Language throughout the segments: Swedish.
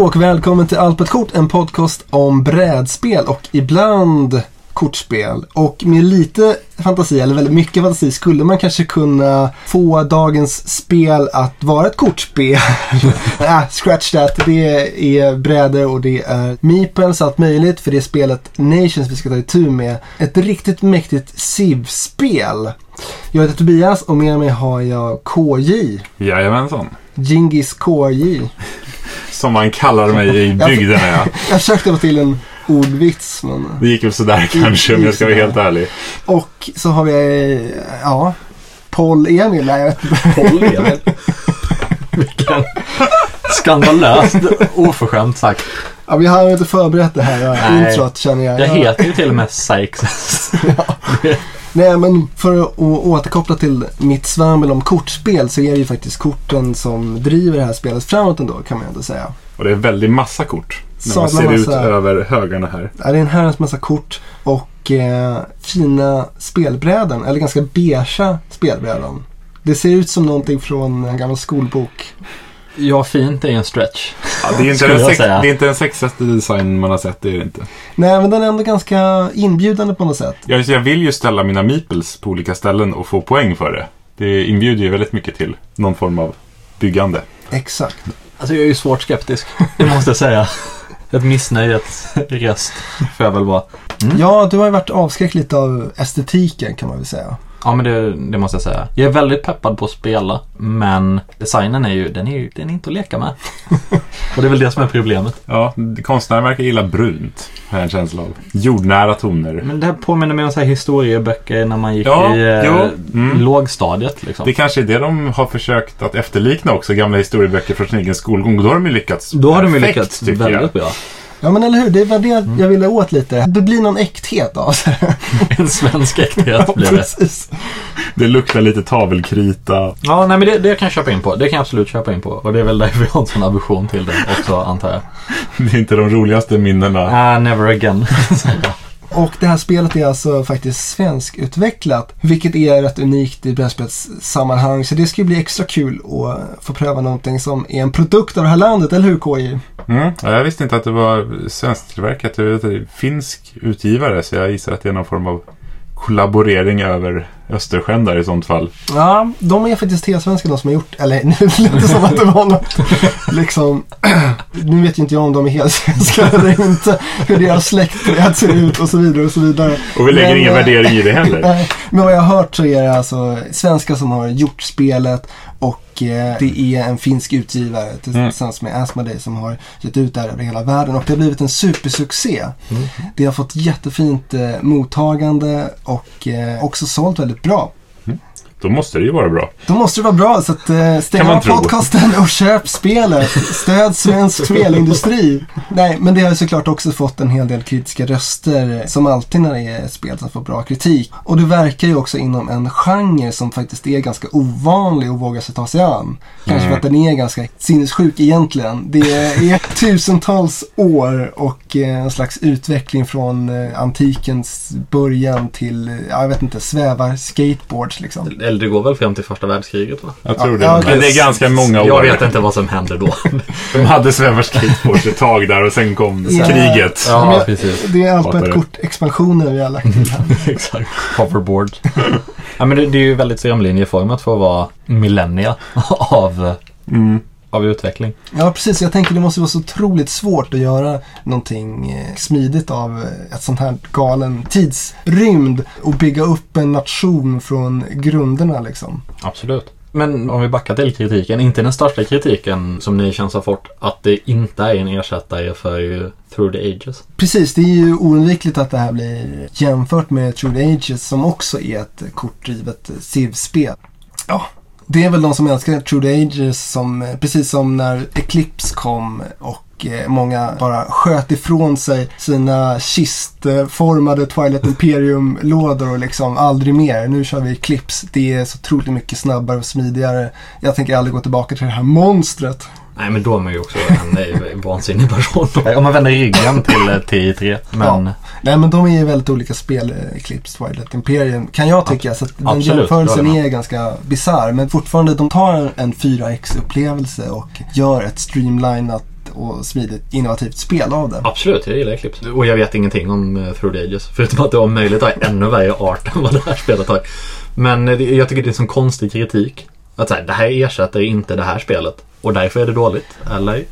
Hallå och välkommen till Allt på ett kort, en podcast om brädspel och ibland kortspel. Och med lite fantasi, eller väldigt mycket fantasi, skulle man kanske kunna få dagens spel att vara ett kortspel. äh, scratch that. Det är brädor och det är meeples, allt möjligt. För det är spelet Nations vi ska ta itu med. Ett riktigt mäktigt Civ-spel. Jag heter Tobias och med mig har jag KJ. Jajamensan. Gingis KJ. Som man kallar mig i bygden ja. Jag försökte få till en ordvits men... Det gick väl sådär kanske om jag ska vara helt ärlig. Och så har vi, ja, Paul Emil. Nej, jag vet inte. Paul Emil. Vilken skandalöst oförskämt sagt. Ja, vi har inte förberett det här Nej. introt känner jag. Jag heter ju till och med Sykes. Nej, men för att återkoppla till mitt svammel om kortspel så är det ju faktiskt korten som driver det här spelet framåt ändå kan man ju ändå säga. Och det är väldigt massa kort. När man ser ut massa. över högarna här. Ja, Det är en herrans massa kort och eh, fina spelbräden, eller ganska beigea spelbräden. Det ser ut som någonting från en gammal skolbok. Ja, fint är en stretch. Ja, det, är inte den sex, det är inte den sexigaste design man har sett, det är det inte. Nej, men den är ändå ganska inbjudande på något sätt. Jag, jag vill ju ställa mina meeples på olika ställen och få poäng för det. Det inbjuder ju väldigt mycket till någon form av byggande. Exakt. Alltså jag är ju svårt skeptisk. Det måste jag säga. Ett missnöjets röst får jag väl vara. Mm. Ja, du har ju varit avskräckt lite av estetiken kan man väl säga. Ja, men det, det måste jag säga. Jag är väldigt peppad på att spela, men designen är ju, den är ju, den är inte att leka med. Och det är väl det som är problemet. Ja, konstnären verkar gilla brunt, har jag en känsla av. Jordnära toner. Men det här påminner mig om så här historieböcker när man gick Ja, i eh, mm. lågstadiet. Liksom. Det kanske är det de har försökt att efterlikna också, gamla historieböcker från sin egen skolgång. Då har de ju lyckats Då har de ju lyckats väldigt jag. bra. Ja, men eller hur? Det var det Mm. jag ville åt lite. Det blir någon äkthet av det. En svensk äkthet blev det. precis. Det luktar lite tavelkrita. Ja, nej men det, det kan jag köpa in på. Det kan jag absolut köpa in på. Och det är väl därför jag har en sån aversion till det också, antar jag. Det är inte de roligaste minnena. Ah, never again. Och det här spelet är alltså faktiskt svenskutvecklat. Vilket är rätt unikt i brädspelssammanhang. Så det ska ju bli extra kul att eh, få pröva någonting som är en produkt av det här landet, eller hur KJ? Mm. Ja, jag visste inte att det var svensktillverkat. Jag vet att det är finsk utgivare så jag gissar att det är någon form av kollaborering över Östersjön där i sånt fall. Ja, de är faktiskt helsvenska de som har gjort, eller nu lät det som att det var något liksom, nu vet ju inte jag om de är helsvenska eller inte, hur deras släktträd ser ut och så vidare och så vidare. Och vi lägger Men, ingen eh, värdering i det heller. Men vad jag har hört så är det alltså svenskar som har gjort spelet och eh, det är en finsk utgivare tillsammans med Asmodee som har gett ut det här över hela världen och det har blivit en supersuccé. Det har fått jättefint eh, mottagande och eh, också sålt väldigt bra. Då måste det ju vara bra. Då måste det vara bra så att eh, stäng av podcasten och köp spelet. Stöd svensk spelindustri. Nej, men det har ju såklart också fått en hel del kritiska röster som alltid när det är ett spel som får bra kritik. Och det verkar ju också inom en genre som faktiskt är ganska ovanlig och vågar sig ta sig an. Kanske för att den är ganska sinnessjuk egentligen. Det är tusentals år och eh, en slags utveckling från eh, antikens början till, eh, ja, jag vet inte, svävar skateboards liksom. Eller det går väl fram till första världskriget va? Jag tror Ja, det. ja, Men det är ganska många år. Jag vet inte vad som hände då. De hade svävarskateboards ett tag där och sen kom Ja. kriget. Ja, jag- precis. Det är allt på Fattar ett det. kort expansionen vi har lagt till här. Exakt. Hoverboard. ja, men det, det är ju väldigt strömlinjeformat för att vara millennia av, Mm. Av utveckling. Ja, precis. Jag tänker det måste vara så otroligt svårt att göra någonting eh, smidigt av eh, ett sånt här galen tidsrymd och bygga upp en nation från grunderna liksom. Absolut. Men om vi backar till kritiken, inte den största kritiken som ni känns har fått att det inte är en ersättare för Through the Ages. Precis, det är ju oundvikligt att det här blir jämfört med True the Ages som också är ett kortdrivet Civ-spel. Ja, det är väl de som älskar True the Ages som, precis som när Eclipse kom och eh, många bara sköt ifrån sig sina kistformade Twilight Imperium-lådor och liksom aldrig mer. Nu kör vi Eclipse. Det är så otroligt mycket snabbare och smidigare. Jag tänker aldrig gå tillbaka till det här monstret. Nej men då är man ju också en eh, vansinnig person. Om man vänder ryggen till eh, TI3. Men Ja. Nej men de är ju väldigt olika spel, eh, Eclipse, Twilight Imperium, kan jag tycka. Så att den Absolut, jämförelsen är ganska bizarr. Men fortfarande, de tar en 4X-upplevelse och gör ett streamlinat och smidigt innovativt spel av det. Absolut, jag gillar Eclipse. Och jag vet ingenting om uh, Through the Ages. Förutom att det om möjligt har ännu värre art än vad det här spelet har. Men jag tycker det är en sån konstig kritik. Att så här, det här ersätter inte det här spelet. Och därför är det dåligt. Eller?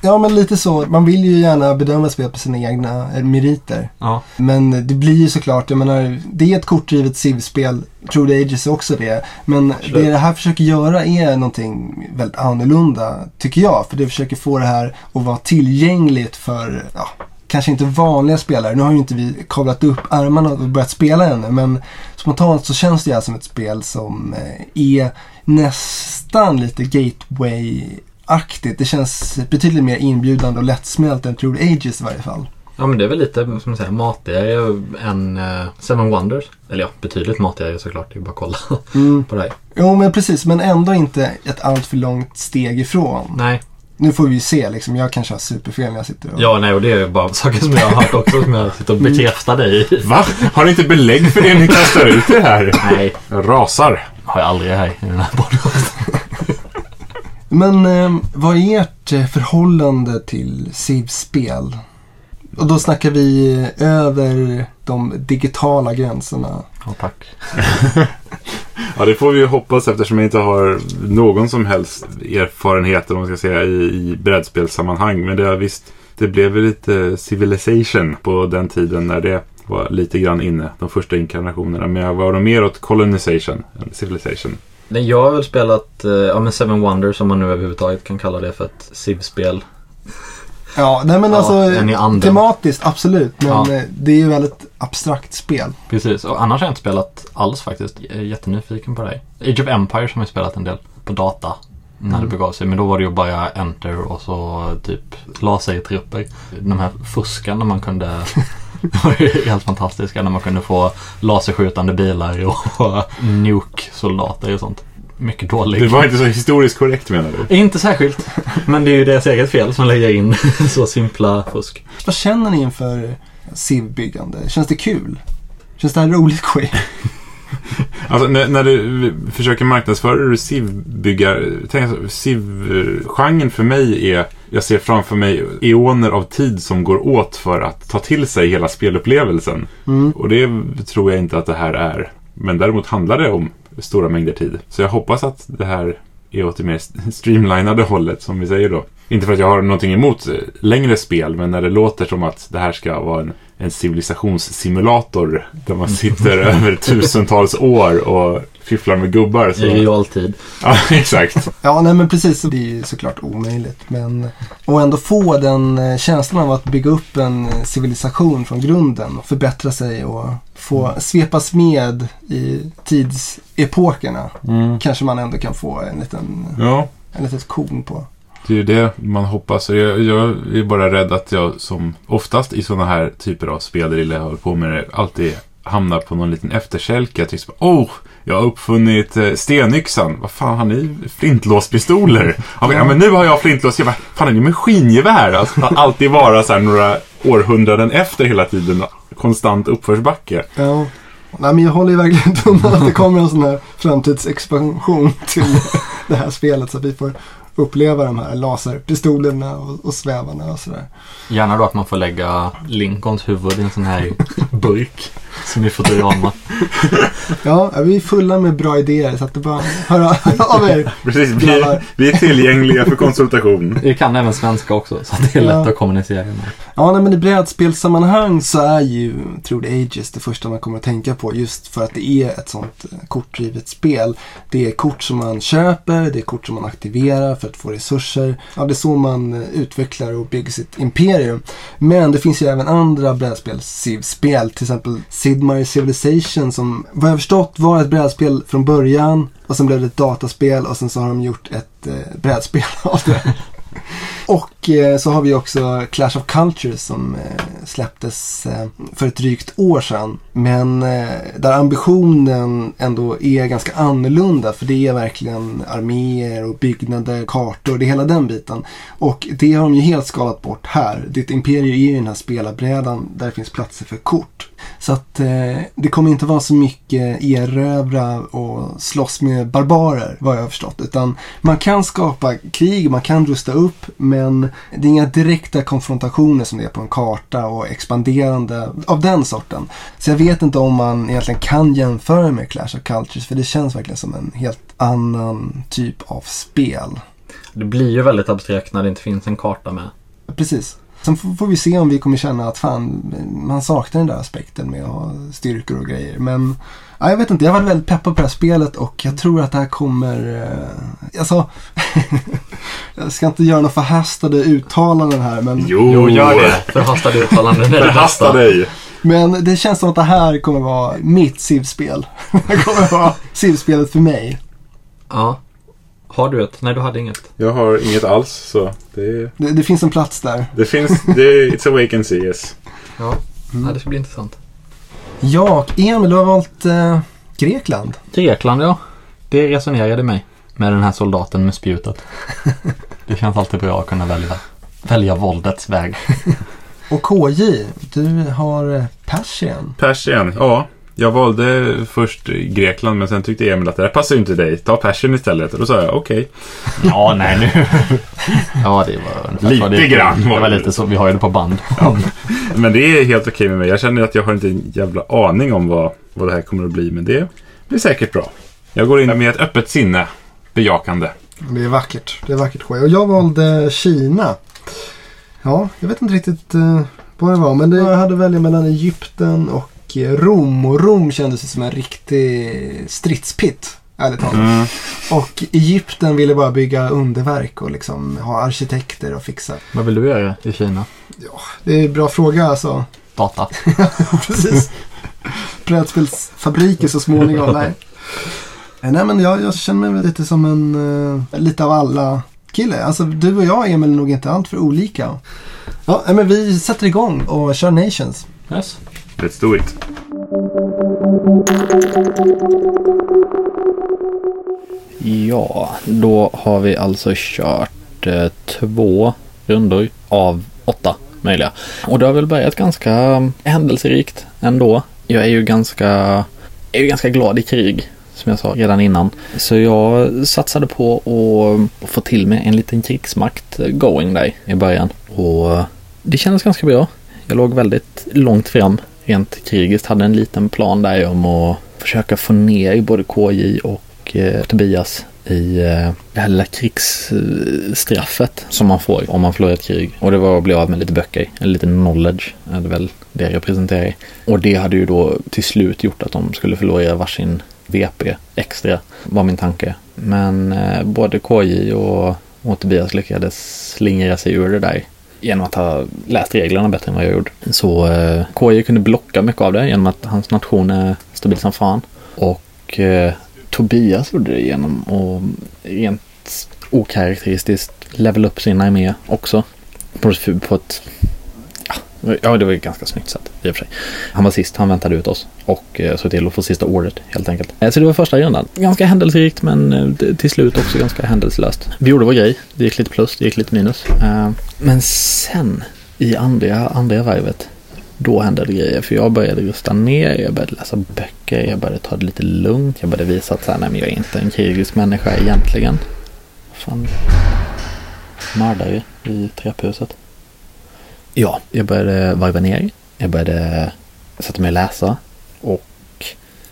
Ja, men lite så. Man vill ju gärna bedöma spel på sina egna eh, meriter. Ja. Men det blir ju såklart, jag menar, det är ett kortdrivet Civ-spel. True the Ages är också det. Men Absolut. det det här försöker göra är någonting väldigt annorlunda, tycker jag. För det försöker få det här att vara tillgängligt för, ja, kanske inte vanliga spelare. Nu har ju inte vi kavlat upp armarna och börjat spela ännu. Men spontant så känns det här som ett spel som eh, är nästan lite gateway-aktigt. Det känns betydligt mer inbjudande och lättsmält än True Ages i varje fall. Ja men det är väl lite som man säger, matigare än uh, Seven Wonders. Eller ja, betydligt matigare såklart. Det är bara att kolla Mm. på det här. Jo, men precis. Men ändå inte ett allt för långt steg ifrån. Nej, Nu får vi ju se liksom. Jag kanske har superfel när jag sitter och... ja nej och det är ju bara saker som jag har hört också som jag sitter och bekräftar dig i. Va? Har ni inte belägg för det ni kastar ut det här? Nej, Jag rasar. Har jag aldrig här i den här podcasten. Men eh, vad är ert eh, förhållande till Civ-spel? Och då snackar vi över de digitala gränserna. Ja, tack. Ja, det får vi ju hoppas eftersom jag inte har någon som helst erfarenhet om man ska säga, i, i brädspelssammanhang. Men det har visst, det blev lite Civilization på den tiden när det var lite grann inne, de första inkarnationerna. Men jag var nog mer åt Colonization än Civilization. Nej, jag har väl spelat, eh, ja men Seven Wonders som man nu överhuvudtaget kan kalla det för ett Civ-spel. Ja, nej men Ja, alltså i tematiskt absolut. Men Ja. eh, det är ju väldigt abstrakt spel. Precis, och annars har jag inte spelat alls faktiskt. Jag är jättenyfiken på det. här. Age of Empires har jag spelat en del på data. När det Mm. begav sig. Men då var det ju bara enter och så typ lasertrupper. De här fuskarna man kunde... Det var ju helt fantastiska när man kunde få laserskjutande bilar och nuke-soldater och sånt. Mycket dåligt. Det var inte så historiskt korrekt menar du? Inte särskilt. Men det är ju deras eget fel som lägger in så simpla fusk. Vad känner ni inför Civ-byggande? Känns det kul? Känns det här roligt skit? Alltså när, när du försöker marknadsföra alltså, Civ-genren för mig är... Jag ser framför mig eoner av tid som går åt för att ta till sig hela spelupplevelsen. Mm. Och det tror jag inte att det här är. Men däremot handlar det om stora mängder tid. Så jag hoppas att det här är åt det mer streamlinade hållet som vi säger då. Inte för att jag har någonting emot eh, längre spel, men när det låter som att det här ska vara en, en civilisationssimulator där man sitter över tusentals år och fifflar med gubbar. Så... I realtid. Ja, exakt. Ja, nej men precis. Det är ju såklart omöjligt. Men och ändå få den eh, känslan av att bygga upp en eh, civilisation från grunden och förbättra sig och få svepas med i tidsepokerna. Kanske man ändå kan få en liten, Ja, en litet korn på det är ju det man hoppas. Jag, jag är bara rädd att jag som oftast i sådana här typer av spel där jag håller på med det alltid hamnar på någon liten efterkälke. Jag tycker åh, oh, jag har uppfunnit eh, stenyxan. Vad fan har ni flintlåspistoler? Ja, men, ja, men nu har jag flintlås. Jag bara, fan har ni maskingevär? Alltså, att alltid vara så här några århundraden efter hela tiden. Konstant uppförsbacke. Ja. Nej, men jag håller ju verkligen tummarna att det kommer en sån här framtidsexpansion till det här spelet så att vi får uppleva de här laserpistolerna och, och svävarna och sådär. Gärna då att man får lägga Lincolns huvud i en sån här burk. Som i Futurama. Ja, vi är fulla med bra idéer så att det bara hör hör av er. Precis, vi, vi är tillgängliga för konsultation. Jag kan även svenska också så att det är lätt Ja. att kommunicera med. Ja, nej, men i brädspelssammanhang så är ju the Ages det första man kommer att tänka på just för att det är ett sånt eh, kortdrivet spel. Det är kort som man köper, det är kort som man aktiverar för att få resurser. Ja, det är så man eh, utvecklar och bygger sitt imperium. Men det finns ju även andra brädspels-spel, till exempel Sid Meier's Civilization som vad jag förstått var ett brädspel från början och sen blev det ett dataspel och sen så har de gjort ett eh, brädspel av det. Och eh, så har vi också Clash of Cultures som eh, släpptes eh, för ett drygt år sedan. Men eh, där ambitionen ändå är ganska annorlunda för det är verkligen arméer och byggnader, kartor, det är hela den biten. Och det har de ju helt skalat bort här. Ditt imperium är ju den här spelarbrädan där det finns platser för kort. Så att eh, det kommer inte vara så mycket erövra och slåss med barbarer vad jag har förstått. Utan man kan skapa krig, man kan rusta upp men det är inga direkta konfrontationer som det är på en karta och expanderande av den sorten. Så jag vet inte om man egentligen kan jämföra med Clash of Cultures för det känns verkligen som en helt annan typ av spel. Det blir ju väldigt abstrakt när det inte finns en karta med. Precis. Sen får vi se om vi kommer känna att fan, man saknar den där aspekten med att ha styrkor och grejer. Men ja, jag vet inte, jag har varit väldigt peppad på det här spelet och jag tror att det här kommer... Eh, alltså, jag ska inte göra några förhastade uttalanden här men, Jo, Jo, gör det. Förhastade uttalanden är det Förhasta bästa. dig. Men det känns som att det här kommer vara mitt Civ-spel. det kommer vara Civ-spelet för mig. Ja. Har du ett? Nej, du hade inget. Jag har inget alls, så det, Det, det finns en plats där. det finns... Det, it's a see, yes. Ja. Mm. ja det ska bli intressant. Ja, Emil, du har valt eh, Grekland. Grekland, ja. Det resonerade mig. Med den här soldaten med spjutet. Det känns alltid bra att kunna välja, välja våldets väg. Och KJ, du har eh, Persian. Persien, ja. Jag valde först Grekland men sen tyckte Emil att det där passar ju inte dig. Ta Persien istället. Och då sa jag okej. Ja, nej nu. Ja, det var Lite det, grann Det var var det. lite så. Vi har ju det på band. Men det är helt okej med mig. Jag känner att jag har inte en jävla aning om vad, vad det här kommer att bli. Men det blir säkert bra. Jag går in med ett öppet sinne. Bejakande. Det är vackert. Det är vackert. Och jag valde Kina. Ja, jag vet inte riktigt eh, vad det var. Men det, jag hade välja mellan Egypten och eh, Rom. Och Rom kändes som en riktig stridspitt. Ärligt talat. Mm. Och Egypten ville bara bygga underverk och liksom ha arkitekter och fixa. Vad vill du göra i Kina? Det är en bra fråga alltså. Data. Precis. Brädspelsfabriker så småningom. Nej. Eh, Nej men jag, jag känner mig lite som en eh, lite av alla kille. Alltså du och jag Emil är nog inte allt för olika. Ja men vi sätter igång och kör Nations. Yes. Let's do it. Ja, då har vi alltså kört eh, två rundor av åtta möjliga. Och det har väl börjat ganska händelserikt ändå. Jag är ju ganska, är ju ganska glad i krig, som jag sa redan innan. Så jag satsade på att få till mig en liten krigsmakt going där i början. Och det kändes ganska bra. Jag låg väldigt långt fram rent krigiskt. Hade en liten plan där om att försöka få ner både KJ och eh, Tobias i eh, det här lilla krigsstraffet som man får om man förlorar ett krig. Och det var att bli av med lite böcker, eller lite knowledge är det väl det jag representerar. Och det hade ju då till slut gjort att de skulle förlora varsin VP extra, var min tanke. Men eh, både KJ och, och Tobias lyckades slingra sig ur det där genom att ha läst reglerna bättre än vad jag gjorde. Så eh, KJ kunde blocka mycket av det genom att hans nation är stabil som fan. Och eh, Tobias gjorde det genom att rent okaraktäristiskt level upp sin armé också. På, på ett Ja, det var ju ganska snyggt sätt i och för sig. Han var sist, han väntade ut oss och eh, såg till att få sista ordet helt enkelt. Eh, så det var första rundan. Ganska händelserikt men eh, till slut också ganska händelselöst. Vi gjorde vår grej. Det gick lite plus, det gick lite minus. Men sen i andra, andra varvet då hände det grejer. För jag började rusta ner, jag började läsa böcker, jag började ta det lite lugnt. Jag började visa att så här, nej, men jag är inte en krigisk människa egentligen. Fan. Mördare i trapphuset. Ja, jag började varva ner. Jag började sätta mig och läsa. Och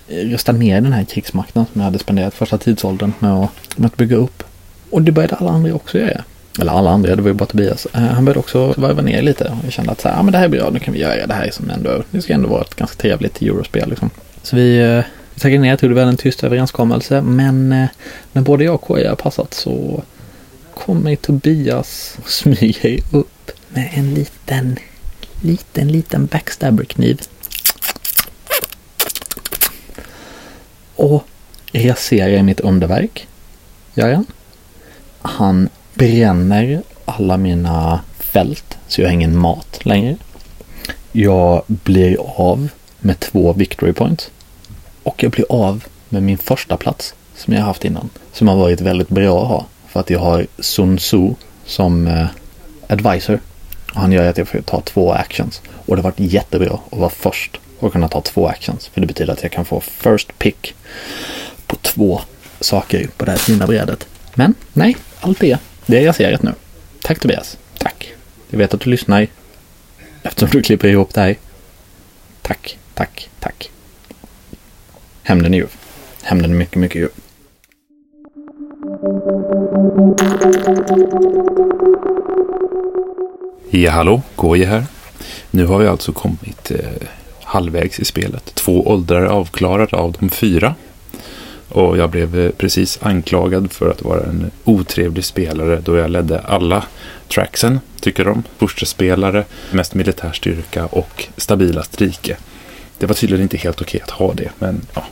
eh, rösta ner den här krigsmakten som jag hade spenderat första tidsåldern med att, med att bygga upp. Och det började alla andra också göra. Eller alla andra, det var ju bara Tobias. Eh, han började också varva ner lite. Och jag kände att så här, ja, men det här är bra, nu kan vi göra det här som ändå, det ska ändå vara ett ganska trevligt eurospel. Liksom. Så vi, eh, vi tackade ner, tog det väl en tyst överenskommelse. Men när både jag och KJ har passat så kommer Tobias och smyger upp med en liten, liten, liten backstabberkniv. Och raserar mitt underverk. Gör han. Han bränner alla mina fält så jag har ingen mat längre. Jag blir av med två victory points. Och jag blir av med min första plats som jag har haft innan. Som har varit väldigt bra att ha. För att jag har Sun Tzu som eh, advisor. Och han gör att jag får ta två actions. Och det har varit jättebra att vara först och kunna ta två actions. För det betyder att jag kan få first pick på två saker på det här fina brädet. Men nej, allt det, det är raserat nu. Tack Tobias. Tack. Jag vet att du lyssnar. Eftersom du klipper ihop det här. Tack, tack, tack. Hämnden är ljuv. Hämnden är mycket, mycket ljuv. Ja, hallå, Goje här. Nu har vi alltså kommit eh, halvvägs i spelet. Två åldrar avklarade av de fyra. Och jag blev eh, precis anklagad för att vara en otrevlig spelare då jag ledde alla tracksen, tycker de. Första spelare, mest militär styrka och stabilast rike. Det var tydligen inte helt okej att ha det, men ja,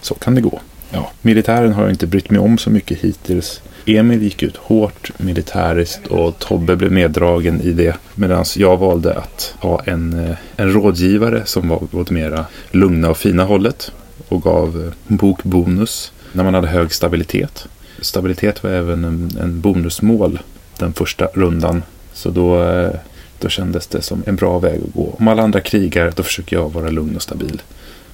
så kan det gå. Ja, militären har jag inte brytt mig om så mycket hittills. Emil gick ut hårt militäriskt och Tobbe blev meddragen i det. Medan jag valde att ha en, eh, en rådgivare som var åt mera lugna och fina hållet. Och gav eh, bokbonus när man hade hög stabilitet. Stabilitet var även en, en bonusmål den första rundan. Så då, eh, då kändes det som en bra väg att gå. Om alla andra krigar då försöker jag vara lugn och stabil.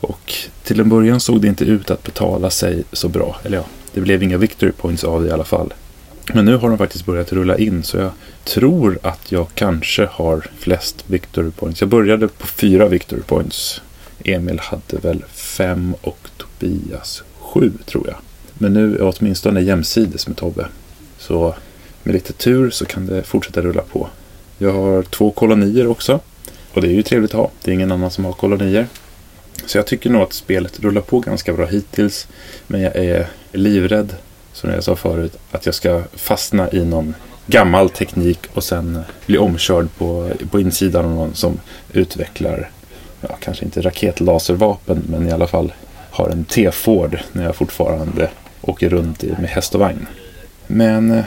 Och till en början såg det inte ut att betala sig så bra. Eller ja, det blev inga victory points av det i alla fall. Men nu har de faktiskt börjat rulla in så jag tror att jag kanske har flest victory points. Jag började på fyra victory points. Emil hade väl fem och Tobias sju tror jag. Men nu är jag åtminstone jämsides med Tobbe. Så med lite tur så kan det fortsätta rulla på. Jag har två kolonier också. Och det är ju trevligt att ha. Det är ingen annan som har kolonier. Så jag tycker nog att spelet rullar på ganska bra hittills. Men jag är livrädd, som jag sa förut, att jag ska fastna i någon gammal teknik och sen bli omkörd på, på insidan av någon som utvecklar, ja, kanske inte raketlaservapen, men i alla fall har en T-Ford när jag fortfarande åker runt i, med häst och vagn. Men, eh,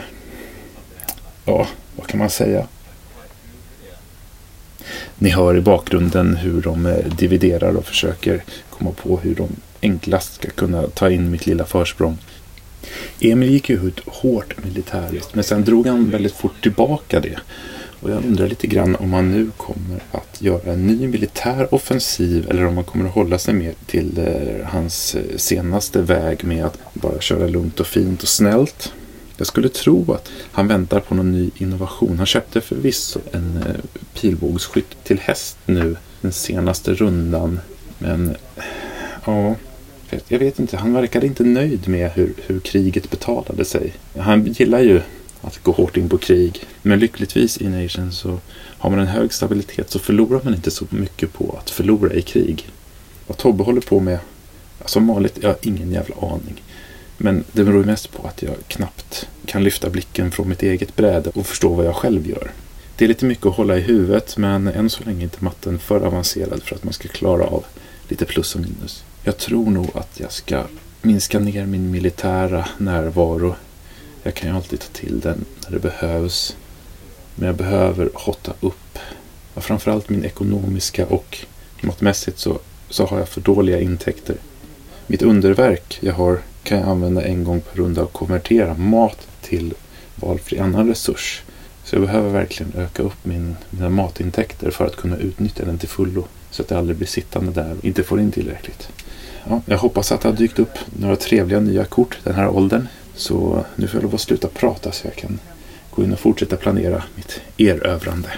ja, vad kan man säga? Ni hör i bakgrunden hur de eh, dividerar och försöker komma på hur de enklast ska kunna ta in mitt lilla försprång. Emil gick ju ut hårt militäriskt men sen drog han väldigt fort tillbaka det. Och jag undrar lite grann om han nu kommer att göra en ny militär offensiv eller om han kommer att hålla sig mer till eh, hans eh, senaste väg med att bara köra lugnt och fint och snällt. Jag skulle tro att han väntar på någon ny innovation. Han köpte förvisso en eh, pilbågsskytt till häst nu den senaste rundan. Men ja, jag vet inte. Han verkade inte nöjd med hur, hur kriget betalade sig. Han gillar ju att gå hårt in på krig. Men lyckligtvis i Nation så har man en hög stabilitet så förlorar man inte så mycket på att förlora i krig. Vad Tobbe håller på med, som vanligt, jag har ingen jävla aning. Men det beror mest på att jag knappt kan lyfta blicken från mitt eget bräde och förstå vad jag själv gör. Det är lite mycket att hålla i huvudet men än så länge är inte matten för avancerad för att man ska klara av lite plus och minus. Jag tror nog att jag ska minska ner min militära närvaro. Jag kan ju alltid ta till den när det behövs. Men jag behöver hotta upp. Ja, framförallt min ekonomiska och måttmässigt så, så har jag för dåliga intäkter. Mitt underverk jag har kan jag använda en gång per runda och konvertera mat till valfri annan resurs. Så jag behöver verkligen öka upp min, mina matintäkter för att kunna utnyttja den till fullo. Så att jag aldrig blir sittande där och inte får in tillräckligt. Ja, jag hoppas att det har dykt upp några trevliga nya kort den här åldern. Så nu får jag lov att sluta prata så jag kan gå in och fortsätta planera mitt erövrande.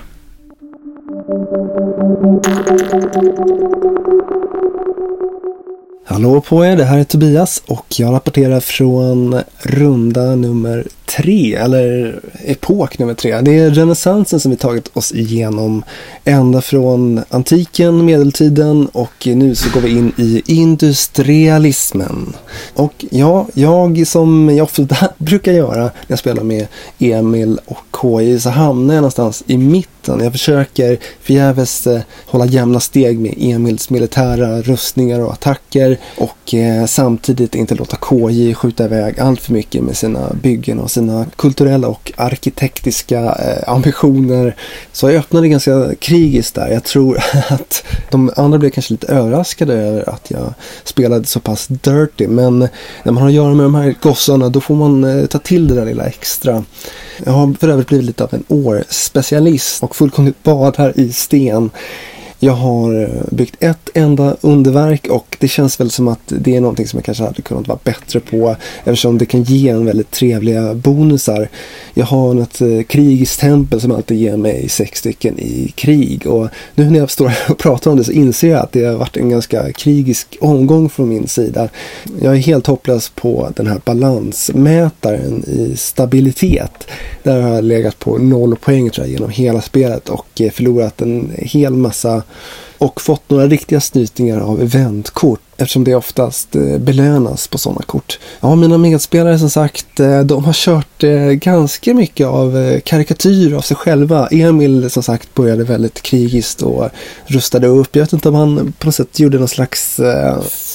Hallå på er, det här är Tobias och jag rapporterar från runda nummer tre, eller epok nummer tre. Det är renässansen som vi tagit oss igenom ända från antiken, medeltiden och nu så går vi in i industrialismen. Och ja, jag som jag ofta brukar göra när jag spelar med Emil och KJ så hamnar jag någonstans i mitten. Jag försöker förgäves eh, hålla jämna steg med Emils militära rustningar och attacker och eh, samtidigt inte låta KJ skjuta iväg allt för mycket med sina byggen och sina kulturella och arkitektiska eh, ambitioner. Så jag öppnade ganska krigiskt där. Jag tror att de andra blev kanske lite överraskade över att jag spelade så pass dirty. Men när man har att göra med de här gossarna då får man eh, ta till det där lilla extra. Jag har för övrigt blivit lite av en årspecialist och fullkomligt badar i sten. Jag har eh, byggt ett enda underverk och det känns väl som att det är någonting som jag kanske hade kunnat vara bättre på eftersom det kan ge en väldigt trevliga bonusar. Jag har ett eh, krigiskt tempel som alltid ger mig sex stycken i krig och nu när jag står här och pratar om det så inser jag att det har varit en ganska krigisk omgång från min sida. Jag är helt hopplös på den här balansmätaren i stabilitet. Där har jag legat på noll poäng tror jag genom hela spelet och eh, förlorat en hel massa och fått några riktiga snytingar av eventkort eftersom det oftast eh, belönas på sådana kort. Ja, mina medspelare som sagt, eh, de har kört eh, ganska mycket av karikatyr av sig själva. Emil som sagt började väldigt krigiskt och rustade upp. Jag vet inte om han på något sätt gjorde någon slags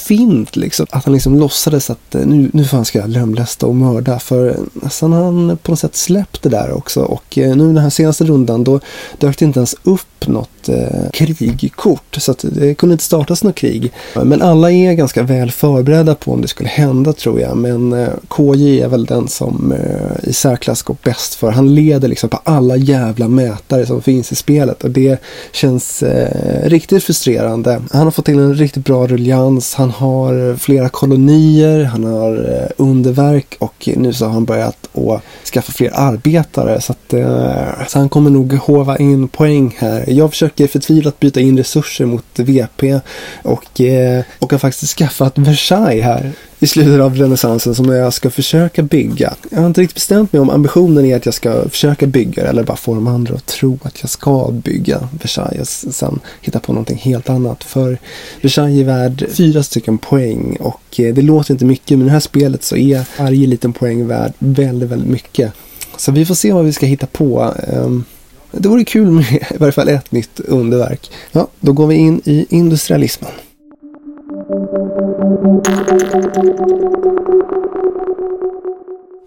fint liksom. Att han liksom låtsades att eh, nu, nu fan ska jag lemlästa och mörda. För eh, sen har han på något sätt släppt det där också. Och eh, nu den här senaste rundan då dök det inte ens upp något eh, krigkort. Så att det kunde inte startas något krig. Men alla är ganska väl förberedda på om det skulle hända tror jag. Men eh, KJ är väl den som eh, i särklass går bäst för. Han leder liksom på alla jävla mätare som finns i spelet. Och det känns eh, riktigt frustrerande. Han har fått till en riktigt bra ruljans. Han har eh, flera kolonier. Han har eh, underverk. Och nu så har han börjat att skaffa fler arbetare. Så, att, eh, så han kommer nog hova in poäng här. Jag försöker förtvivlat byta in resurser mot VP. Och, eh, och har faktiskt skaffat Versailles här i slutet av renässansen som jag ska försöka bygga. Jag har inte riktigt bestämt mig om ambitionen är att jag ska försöka bygga eller bara få de andra att tro att jag ska bygga Versailles. Och Sen hitta på någonting helt annat. För Versailles är värd fyra stycken poäng och eh, det låter inte mycket men i det här spelet så är varje liten poäng värd väldigt, väldigt mycket. Så vi får se vad vi ska hitta på. Ehm, det vore kul med i varje fall ett nytt underverk. Ja, då går vi in i industrialismen.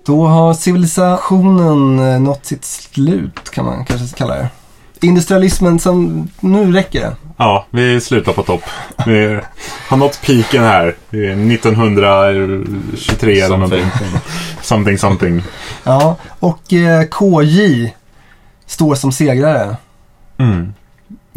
Då har civilisationen eh, nått sitt slut kan man kanske kalla det. Industrialismen som, nu räcker det. Ja, vi slutar på topp. Vi har nått piken här. 1923 eller någonting. Something, something. Ja, och eh, KJ står som segrare. Mm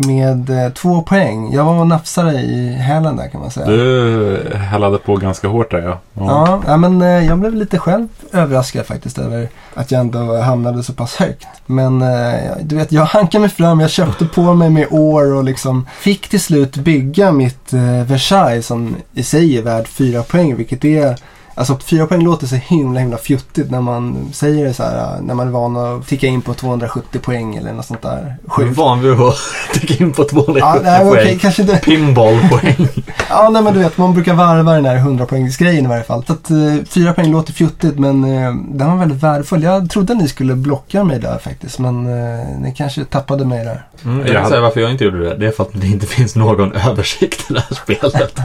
med eh, två poäng. Jag var och nafsade i hälen där kan man säga. Du hällade på ganska hårt där ja. Ja, ja men eh, jag blev lite själv överraskad faktiskt över att jag ändå hamnade så pass högt. Men eh, du vet, jag hankade mig fram. Jag köpte på mig med år och liksom fick till slut bygga mitt eh, Versailles som i sig är värd fyra poäng. Vilket är Alltså fyra poäng låter så himla himla fjuttigt när man säger det så här. När man är van att ticka in på 270 poäng eller något sånt där. Sjukt. Du är van vid att ticka in på 270 ja, nej, poäng. Okay, kanske det. Pinballpoäng. ja, nej men du vet man brukar varva den här 100 poängsgrejen i varje fall. Så att uh, fyra poäng låter fjuttigt men uh, den var väldigt värdefull. Jag trodde ni skulle blocka mig där faktiskt. Men uh, ni kanske tappade mig där. Mm, jag kan säga varför jag inte gjorde det. Det är för att det inte finns någon översikt i det här spelet.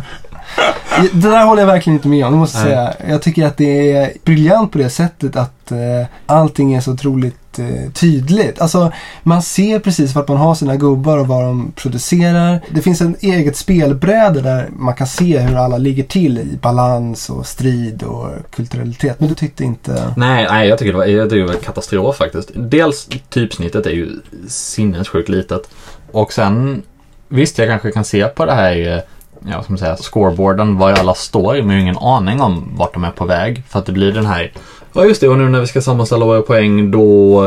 Det där håller jag verkligen inte med om, det måste jag säga. Jag tycker att det är briljant på det sättet att eh, allting är så otroligt eh, tydligt. Alltså, man ser precis vart man har sina gubbar och vad de producerar. Det finns en eget spelbräde där man kan se hur alla ligger till i balans och strid och kulturalitet. Men du tyckte inte... Nej, nej jag tycker det var, jag tycker det var katastrof faktiskt. Dels typsnittet är ju sinnessjukt litet. Och sen, visst jag kanske kan se på det här ja, ska man säga, scoreboarden, var alla står, men jag har ingen aning om vart de är på väg. För att det blir den här, ja just det, och nu när vi ska sammanställa våra poäng då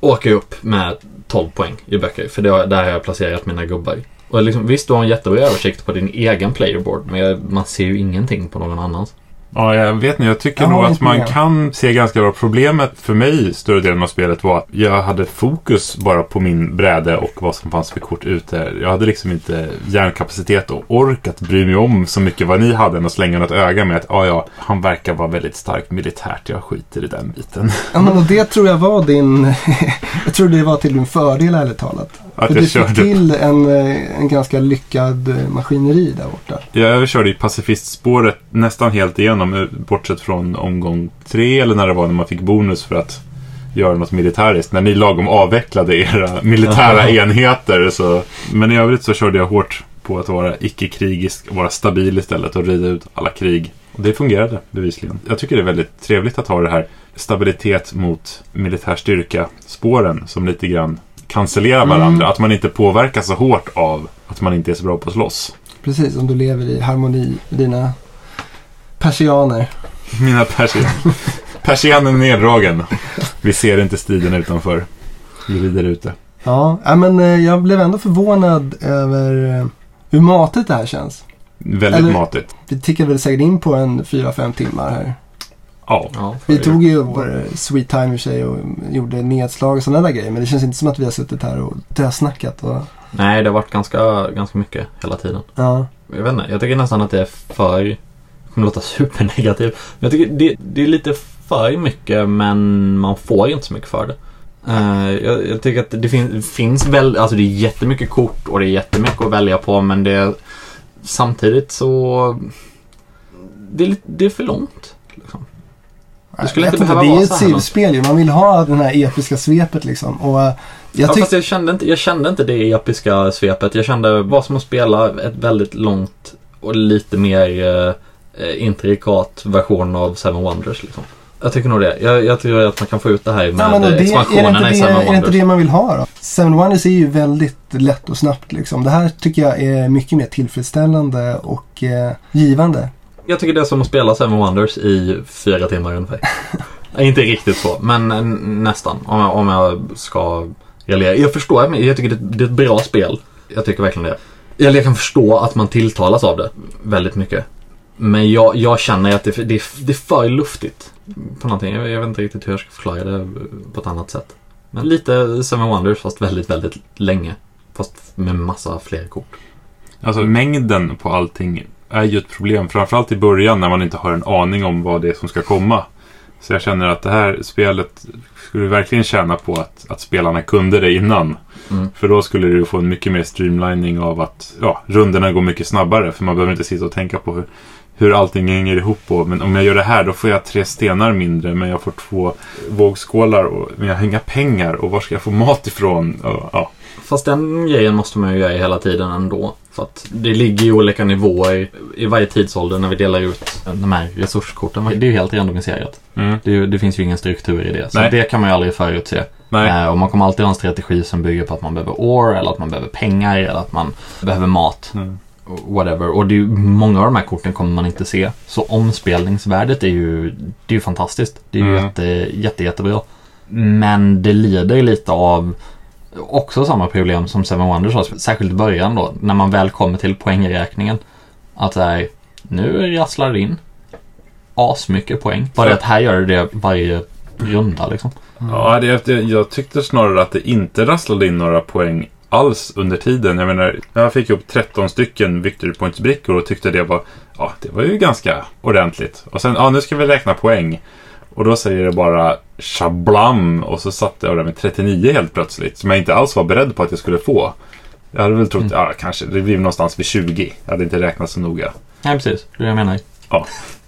åker jag upp med 12 poäng i böcker. För det, där har jag placerat mina gubbar. Och liksom, visst, du har en jättebra översikt på din egen playerboard, men man ser ju ingenting på någon annans. Ja, jag vet inte. Jag tycker jag nog att man kan se ganska bra. Problemet för mig större delen av spelet var att jag hade fokus bara på min bräde och vad som fanns för kort ute. Jag hade liksom inte hjärnkapacitet och ork att bry mig om så mycket vad ni hade än att slänga något öga med att ja, ja, han verkar vara väldigt starkt militärt. Jag skiter i den biten. Ja, men och det tror jag var din... jag tror det var till din fördel ärligt talat. Att För jag du körde... fick till en, eh, en ganska lyckad eh, maskineri där borta. Ja, jag körde i pacifistspåret nästan helt igenom. Eh, bortsett från omgång tre eller när det var när man fick bonus för att göra något militäriskt. När ni lagom avvecklade era militära enheter. Så, men i övrigt så körde jag hårt på att vara icke-krigisk, vara stabil istället och rida ut alla krig. Och det fungerade bevisligen. Jag tycker det är väldigt trevligt att ha det här stabilitet mot militär styrka spåren som lite grann cancellera varandra. Att man inte påverkas så hårt av att man inte är så bra på att slåss. Precis, om du lever i harmoni med dina persianer. Mina persian. Persianen är neddragen. Vi ser inte striden utanför. Vi rider ute. Ja, men eh, jag blev ändå förvånad över eh, hur matigt det här känns. Väldigt Eller- matigt. Vi tickade väl säkert in på en 4-5 timmar här. Ja. Ja, Vi tog ju vår Sweet Time i sig och gjorde nedslag och sådana där grejer. Men det känns inte som att vi har suttit här och dösnackat. Och, Nej, det har varit ganska, ganska mycket hela tiden. ja. Jag vet inte, jag tycker nästan att det är för... Det kommer låta supernegativ. Men jag tycker det, det är lite för mycket men man får inte så mycket för det. Eh, jag, jag tycker att det fin, finns väl, alltså det är jättemycket kort och det är jättemycket att välja på men det är samtidigt så... Det är, det är för långt. Det skulle Jag inte behöva Det är vara ju så ett ju. Man vill ha det här episka svepet liksom. Och eh, jag ja, fast jag kände, inte, jag kände inte det episka svepet. Jag kände det var som att spela ett väldigt långt och lite mer eh, intrikat version av Seven Wonders. Liksom. Jag tycker nog det. Jag, jag tror att man kan få ut det här med Ja, det, är, det expansionerna inte i det, Seven är det inte Wonders. det man vill ha då? Seven Wonders är ju väldigt lätt och snabbt liksom. Det här tycker jag är mycket mer tillfredsställande och eh, givande. Jag tycker det är som att spela Seven Wonders i fyra timmar ungefär. Inte riktigt så, men eh, nästan. Om jag, om jag ska raljera. Jag förstår, men jag tycker det, det är ett bra spel. Jag tycker verkligen det. Eller jag kan förstå att man tilltalas av det väldigt mycket. Men jag, jag känner att det, det, är- det är för luftigt på någonting. Jag, jag vet inte riktigt hur jag ska förklara det på ett annat sätt. Men lite Seven Wonders fast väldigt, väldigt länge. Fast med massa fler kort. Alltså mängden på allting är ju ett problem. Framförallt i början när man inte har en aning om vad det är som ska komma. Så jag känner att det här spelet skulle verkligen tjäna på att, att spelarna kunde det innan. Mm. För då skulle du få en mycket mer streamlining av att ja, rundorna går mycket snabbare. För man behöver inte sitta och tänka på hur, hur allting hänger ihop. Och, men om jag gör det här då får jag tre stenar mindre. Men jag får två vågskålar. Och, men jag har inga pengar. Och var ska jag få mat ifrån? Och, ja. Fast den grejen måste man ju göra hela tiden ändå. För att det ligger ju olika nivåer i varje tidsålder när vi delar ut de här resurskorten. Det är ju helt randomiserat. Mm. Det, det finns ju ingen struktur i det. Så Nej. det kan man ju aldrig förutse. Nej. Eh, och man kommer alltid ha en strategi som bygger på att man behöver ore eller att man behöver pengar eller att man behöver mat. Mm. Whatever. Och det är ju, många av de här korten kommer man inte se. Så omspelningsvärdet är ju, det är ju fantastiskt. Det är ju Mm. jätte, jätte, jättebra. Men det lider lite av också samma problem som Seven Wonders har, särskilt i början då, när man väl kommer till poängräkningen. Att det är, nu rasslar det in asmycket poäng. Bara det att här gör det varje runda liksom. Ja, det, det, jag tyckte snarare att det inte rasslade in några poäng alls under tiden. Jag menar, jag fick upp 13 stycken Victory Points-brickor och tyckte det var, ja, det var ju ganska ordentligt. Och sen, ja, nu ska vi räkna poäng. Och då säger det bara shablam och så satt jag där med 39 helt plötsligt. Som jag inte alls var beredd på att jag skulle få. Jag hade väl trott, Mm. ja kanske, det blir någonstans vid 20. Jag hade inte räknat så noga. Nej precis, det är det jag menar.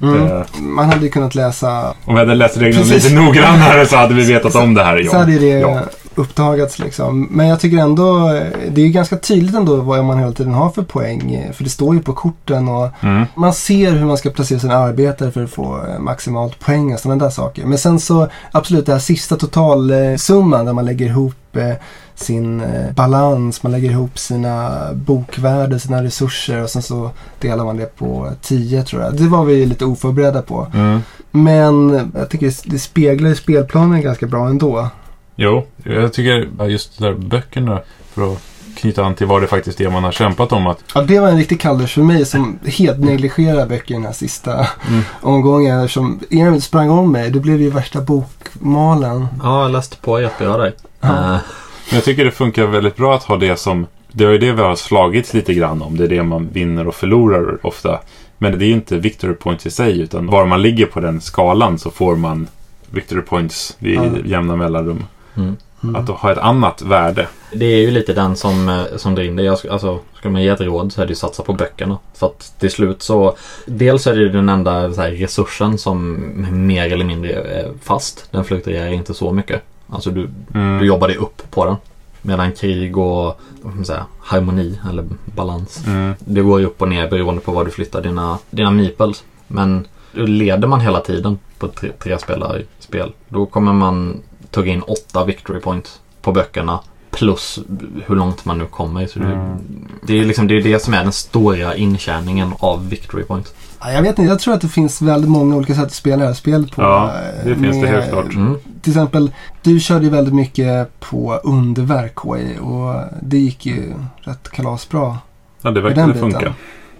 Mm. Det, Man hade ju kunnat läsa, om jag hade läst reglerna Precis. lite noggrannare så hade vi vetat om det här. Ja. så hade det ja. Uppdagats liksom. Men jag tycker ändå, det är ju ganska tydligt ändå vad man hela tiden har för poäng. För det står ju på korten och Mm. man ser hur man ska placera sina arbetare för att få maximalt poäng och sådana där saker. Men sen så absolut det här sista totalsumman där man lägger ihop eh, sin eh, balans, man lägger ihop sina bokvärden, sina resurser och sen så delar man det på 10 tror jag. Det var vi lite oförberedda på. Mm. Men jag tycker det- det speglar ju spelplanen ganska bra ändå. Jo, jag tycker just de där böckerna, för att knyta an till vad det faktiskt är man har kämpat om. Att, Ja, det var en riktig kallers för mig som helt negligerar böcker i den här sista Mm. omgången. Eftersom Emil sprang om mig. Det blev ju värsta bokmalen. Ja, jag läste på jättebra där. Ja. Eh, men jag tycker det funkar väldigt bra att ha det som... Det är ju det vi har slagits lite grann om. Det är det man vinner och förlorar ofta. Men det är ju inte victory points i sig, utan var man ligger på den skalan så får man victory points vid Ja. jämna mellanrum. Mm. Mm. Att ha ett annat värde. Det är ju lite den som, eh, som drar in det. Jag, alltså, skulle man ge ett råd så är det ju satsa på böckerna. För att till slut så... Dels är det den enda här, resursen som mer eller mindre är fast. Den fluktuerar inte så mycket. Alltså du, Mm. du jobbar dig upp på den. Medan krig och ska säga, harmoni eller balans. Mm. Det går ju upp och ner beroende på var du flyttar dina, dina meeples. Men leder man hela tiden på tre, tre spelare spel. Då kommer man tugga in åtta victory points på böckerna Plus hur långt man nu kommer. Så det, Mm. det, är liksom, det är det som är den stora intjäningen av Victory Points. Ja, Jag vet inte, jag tror att det finns väldigt många olika sätt att spela det här spelet på. Ja, eh, det finns det helt klart. Mm. Till exempel, du körde ju väldigt mycket på underverk KI och det gick ju rätt kalasbra. Ja, det verkade funka.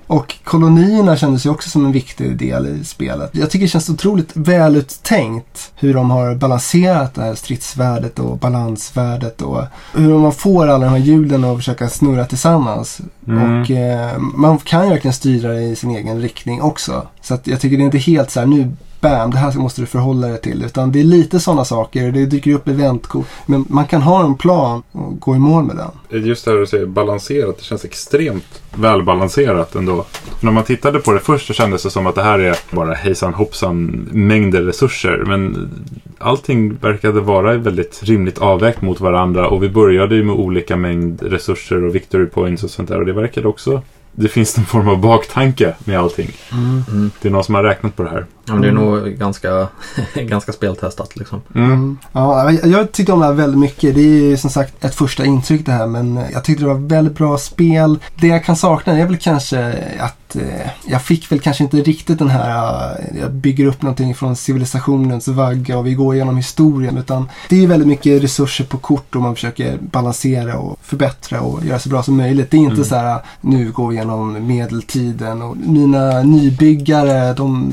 Och kolonierna kändes ju också som en viktig del i spelet. Jag tycker det känns otroligt väluttänkt hur de har balanserat det här stridsvärdet och balansvärdet och hur man får alla de här hjulen att försöka snurra tillsammans. Mm. Och eh, man kan ju verkligen styra det i sin egen riktning också. Så jag tycker det är inte helt så här nu Bam, det här måste du förhålla dig till. Utan det är lite sådana saker. Det dyker upp eventkort. Men man kan ha en plan och gå i mål med den. Just det här du säger balanserat. Det känns extremt välbalanserat ändå. För när man tittade på det först så kändes det som att det här är bara hejsan hoppsan mängder resurser. Men allting verkade vara väldigt rimligt avvägt mot varandra. Och vi började ju med olika mängd resurser och victory points och sånt där. Och det verkade också... Det finns någon form av baktanke med allting. Mm. Det är någon som har räknat på det här. Ja, men det är Mm. nog ganska, ganska speltestat liksom. Mm. Ja, jag- tyckte om det här väldigt mycket. Det är ju som sagt ett första intryck det här men jag tyckte det var väldigt bra spel. Det jag kan sakna är väl kanske att eh, jag fick väl kanske inte riktigt den här, eh, jag bygger upp någonting från civilisationens vagga och vi går igenom historien utan det är väldigt mycket resurser på kort och man försöker balansera och förbättra och göra så bra som möjligt. Det är inte Mm. så här nu går vi igenom medeltiden och mina nybyggare de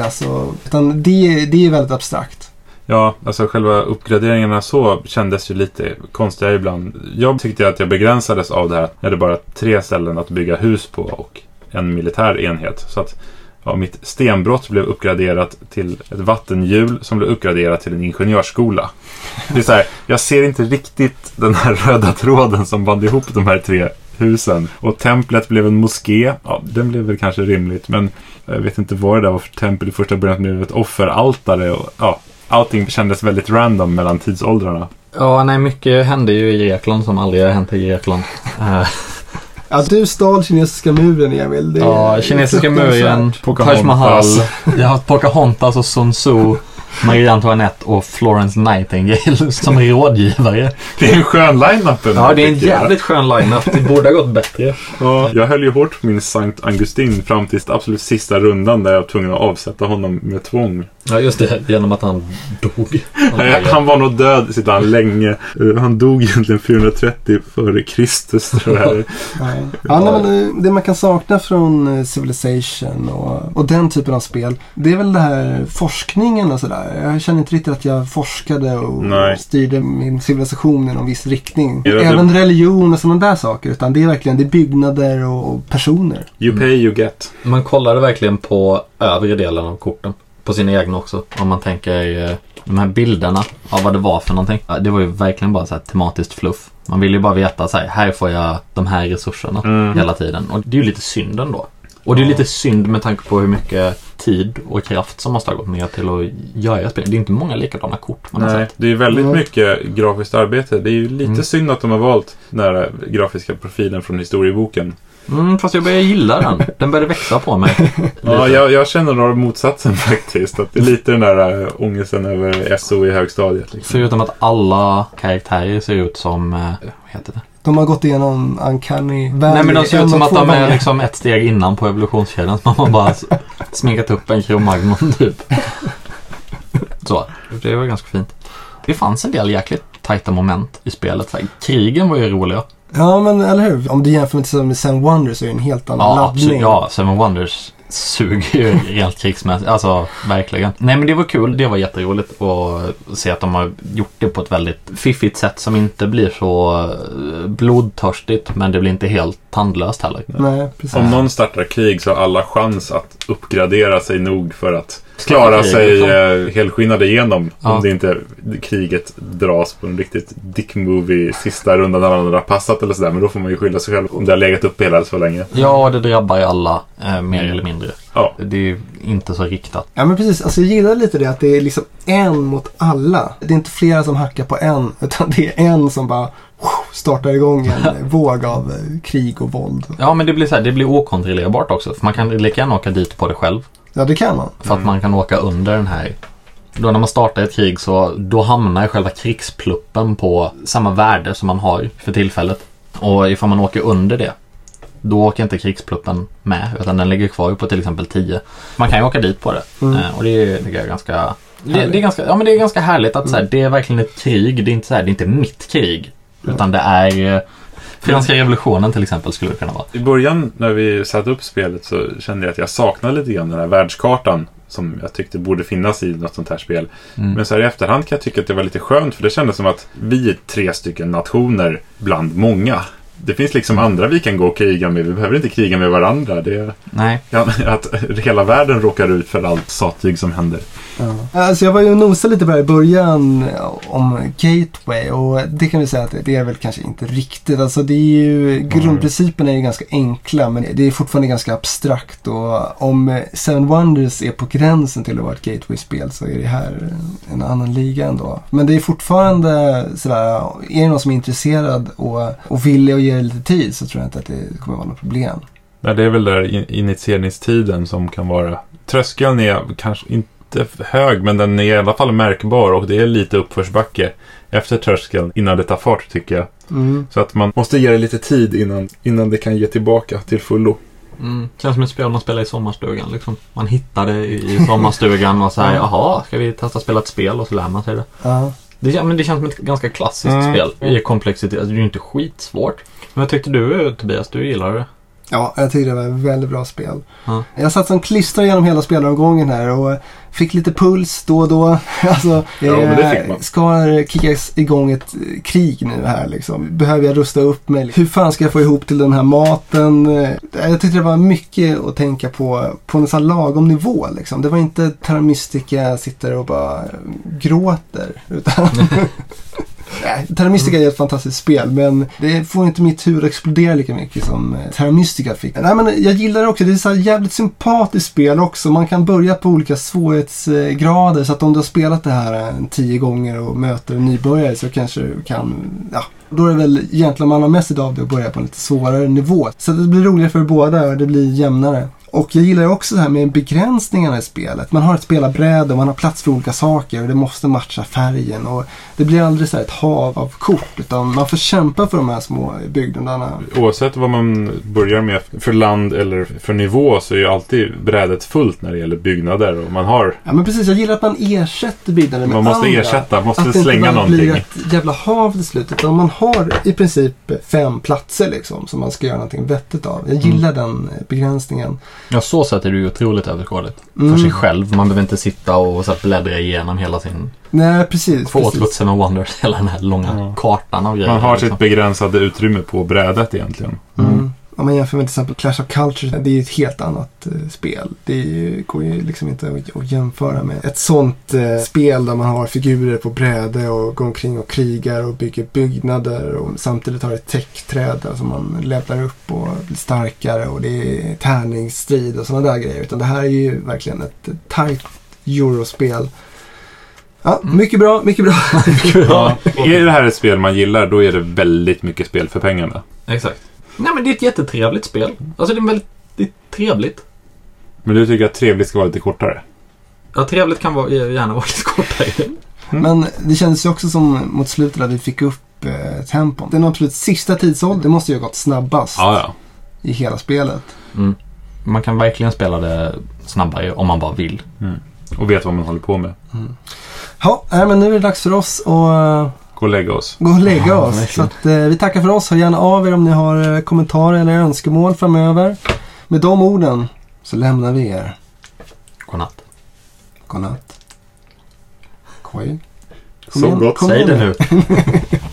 utvecklas och, utan det, det är väldigt abstrakt. Ja, alltså själva uppgraderingarna så kändes ju lite konstiga ibland. Jag tyckte att jag begränsades av det här. Jag hade bara tre ställen att bygga hus på och en militär enhet. Så att ja, mitt stenbrott blev uppgraderat till ett vattenhjul som blev uppgraderat till en ingenjörsskola. Det är så här, jag ser inte riktigt den här röda tråden som band ihop de här tre husen. Och templet blev en moské. Ja, den blev väl kanske rimligt, men jag vet inte vad det där var för tempel i första början. Det blev ett offeraltare och ja, allting kändes väldigt random mellan tidsåldrarna. Ja, nej, mycket hände ju i Grekland som aldrig har hänt i Grekland. Eh, Ja, du stal kinesiska muren Emil. Det ja, kinesiska muren. Taj Mahal, jag har Pocahontas och Sun Tzu, Marie Antoinette och Florence Nightingale som rådgivare. Det är en skön line-up. Ja, det är en jävligt skön line-up. Det borde ha gått bättre. Ja, jag höll ju hårt på min Sankt Augustin fram till absolut sista rundan där jag var tvungen att avsätta honom med tvång. Ja, just det. Genom att han dog. Nej, Han var nog död sedan länge. Eh, Han dog egentligen 430 före Kristus tror jag. Ja, men det man kan sakna från eh, Civilization och, och den typen av spel. Det är väl det här forskningen och sådär. Jag känner inte riktigt att jag forskade och Nej. styrde min civilisation i någon viss riktning. Är det- Även religion och sådana där saker. Utan det är verkligen det är byggnader och, och personer. You pay you get. Man kollade verkligen på övre delen av korten. På sina egna också. Om man tänker eh, de här bilderna av vad det var för någonting. Det var ju verkligen bara så här tematiskt fluff. Man vill ju bara veta så här, här får jag de här resurserna Mm. hela tiden. Och det är ju lite synd ändå. Och det är lite synd med tanke på hur mycket tid och kraft som måste ha gått ner till att göra spel. Det är inte många likadana kort man har Nej, sett. det är väldigt Mm. mycket grafiskt arbete. Det är ju lite Mm. synd att de har valt den här grafiska profilen från historieboken. Mm, fast jag börjar gilla den. Den började växa på mig. Ja, jag, jag känner nog motsatsen faktiskt. Att det är lite den där äh, ångesten över SO i högstadiet. Liksom. Förutom att alla karaktärer ser ut som, eh, vad heter det? De har gått igenom Uncanny Valley. Nej men de ser ut som att de är liksom ett steg innan på evolutionskedjan. Så man har bara sminkat upp en kromagnon typ. Så, det var ganska fint. Det fanns en del jäkligt tajta moment i spelet. Krigen var ju roliga. Ja men eller hur. Om du jämför med, med Seven Wonders så är det en helt annan Ja, laddning. absolut. Ja, Seven Wonders suger ju rent krigsmässigt. Alltså, verkligen. Nej, men det var kul. Det var jätteroligt att se att de har gjort det på ett väldigt fiffigt sätt som inte blir så eh, blodtörstigt, men det blir inte helt tandlöst heller. Nej, precis. Om någon startar krig så har alla chans att uppgradera sig nog för att klara sig liksom. eh, helskinnade igenom. Ja. Om det inte kriget dras på en riktigt dick movie sista rundan när alla andra har passat eller sådär. Men då får man ju skylla sig själv om det har legat uppe hela så länge. Ja, det drabbar ju alla, eh, mer eller mindre. Ja. Det är ju inte så riktat. Ja men precis, alltså jag gillar lite det att det är liksom en mot alla. Det är inte flera som hackar på en, utan det är en som bara startar igång en våg av eh, krig och våld. Ja, men det blir så här, det blir okontrollerbart också. För man kan lika gärna åka dit på det själv. Ja det kan man. För att man kan åka under den här Då när man startar ett krig så då hamnar själva krigspluppen på samma värde som man har för tillfället. Och ifall man åker under det då åker inte krigspluppen med utan den ligger kvar på till exempel 10. Man kan ju åka dit på det Mm. Eh, och det är, jag är ganska det, det, är ganska, ja, men det är ganska härligt att så här, Mm. det är verkligen ett krig. Det är inte, så här, det är inte mitt krig. Utan det är eh, Franska revolutionen till exempel skulle det kunna vara. I början när vi satte upp spelet så kände jag att jag saknade lite grann den här världskartan som jag tyckte borde finnas i något sånt här spel. Mm. Men så här i efterhand kan jag tycka att det var lite skönt för det kändes som att vi är tre stycken nationer bland många. Det finns liksom andra vi kan gå och kriga med. Vi behöver inte kriga med varandra. Det är Nej. ja, att hela världen råkar ut för allt sattyg som händer. Ja. Alltså jag var ju och nosade lite på det här i början om Gateway och det kan vi säga att det är väl kanske inte riktigt. Alltså det är ju, grundprinciperna är ju ganska enkla men det är fortfarande ganska abstrakt och om Seven Wonders är på gränsen till att vara ett Gateway-spel så är det här en annan liga ändå. Men det är fortfarande sådär, är det någon som är intresserad och, och villig att ge det lite tid så tror jag inte att det kommer vara något problem. Nej, det är väl där in- initieringstiden som kan vara... Tröskeln är kanske inte hög, men den är i alla fall märkbar och det är lite uppförsbacke efter tröskeln innan det tar fart, tycker jag. Mm. Så att man måste ge det lite tid innan, innan det kan ge tillbaka till fullo. Mm. Känns som ett spel man spelar i sommarstugan. Liksom. Man hittar det i sommarstugan och säger jaha, ska vi testa spela ett spel och så lär man sig det. Ja. Det, men det känns som ett ganska klassiskt Mm. spel i komplexitet. Alltså, det är ju inte skitsvårt. Men vad tyckte du Tobias? Du gillar det? Ja, jag tyckte det var ett väldigt bra spel. Ja. Jag satt som klistrad genom hela spelaromgången här och fick lite puls då och då. Alltså, Ja, men det fick man. ska det kickas igång ett eh, krig nu här liksom? Behöver jag rusta upp mig? Hur fan ska jag få ihop till den här maten? Eh, Jag tyckte det var mycket att tänka på på en sån lagom nivå liksom. Det var inte Terra Mystica sitter och bara gråter. Utan Nej, Terra Mystica är ett fantastiskt spel men det får inte mitt huvud explodera lika mycket som eh, Terra Mystica fick. Nej men jag gillar det också. Det är så här jävligt sympatiskt spel också. Man kan börja på olika svårighetsgrader så att om du har spelat det här en tio gånger och möter en nybörjare så kanske du kan, ja. Då är det väl gentlemannamässigt av det att börja på en lite svårare nivå. Så det blir roligare för båda och det blir jämnare. Och jag gillar också det här med begränsningarna i spelet. Man har ett spelarbräde och man har plats för olika saker och det måste matcha färgen. Och det blir aldrig så här ett hav av kort utan man får kämpa för de här små byggnaderna. Oavsett vad man börjar med för land eller för nivå så är ju alltid brädet fullt när det gäller byggnader. Och man har... Ja men precis, jag gillar att man ersätter byggnader med Man måste andra. ersätta, måste Att det slänga inte bara blir någonting. ett jävla hav till slut. Utan man har i princip fem platser liksom som man ska göra någonting vettigt av. Jag gillar den eh, begränsningen. Ja, så sätt är det ju otroligt överskådligt. Mm. För sig själv. Man behöver inte sitta och så här bläddra igenom hela sin... Nej, precis. Få åt. Seven Wonders, hela den här långa Ja. kartan av grejer. Man har liksom. sitt begränsade utrymme på brädet egentligen. Mm. Om man jämför med till exempel Clash of Cultures, det är ju ett helt annat eh, spel. Det ju, går ju liksom inte att, att jämföra med ett sånt eh, spel där man har figurer på bräde och går omkring och krigar och bygger byggnader och samtidigt har ett täckträd som man levlar upp och blir starkare och det är tärningsstrid och sådana där grejer. Utan det här är ju verkligen ett tight eurospel. Ja, mycket bra, mycket bra. Ja. Är det här ett spel man gillar, då är det väldigt mycket spel för pengarna. Exakt. Nej men det är ett jättetrevligt spel. Alltså det är väldigt det är trevligt. Men du tycker att trevligt ska vara lite kortare? Ja, trevligt kan vara, gärna vara lite kortare. Men det kändes ju också som mot slutet att vi fick upp eh, tempon. Den absolut sista tidsåldern, det måste ju ha gått snabbast Ja, ja. i hela spelet. Mm. Man kan verkligen spela det snabbare om man bara vill. Och vet vad man håller på med. Ja, nej, men nu är det dags för oss att eh, Gå och lägga oss. gå och lägga Ja, oss. Så verkligen. att, eh, vi tackar för oss. Hör gärna av er om ni har eh, kommentarer eller önskemål framöver. Med de orden så lämnar vi er. Godnatt. Godnatt. Koj. Så gott. kom Säg igen det nu.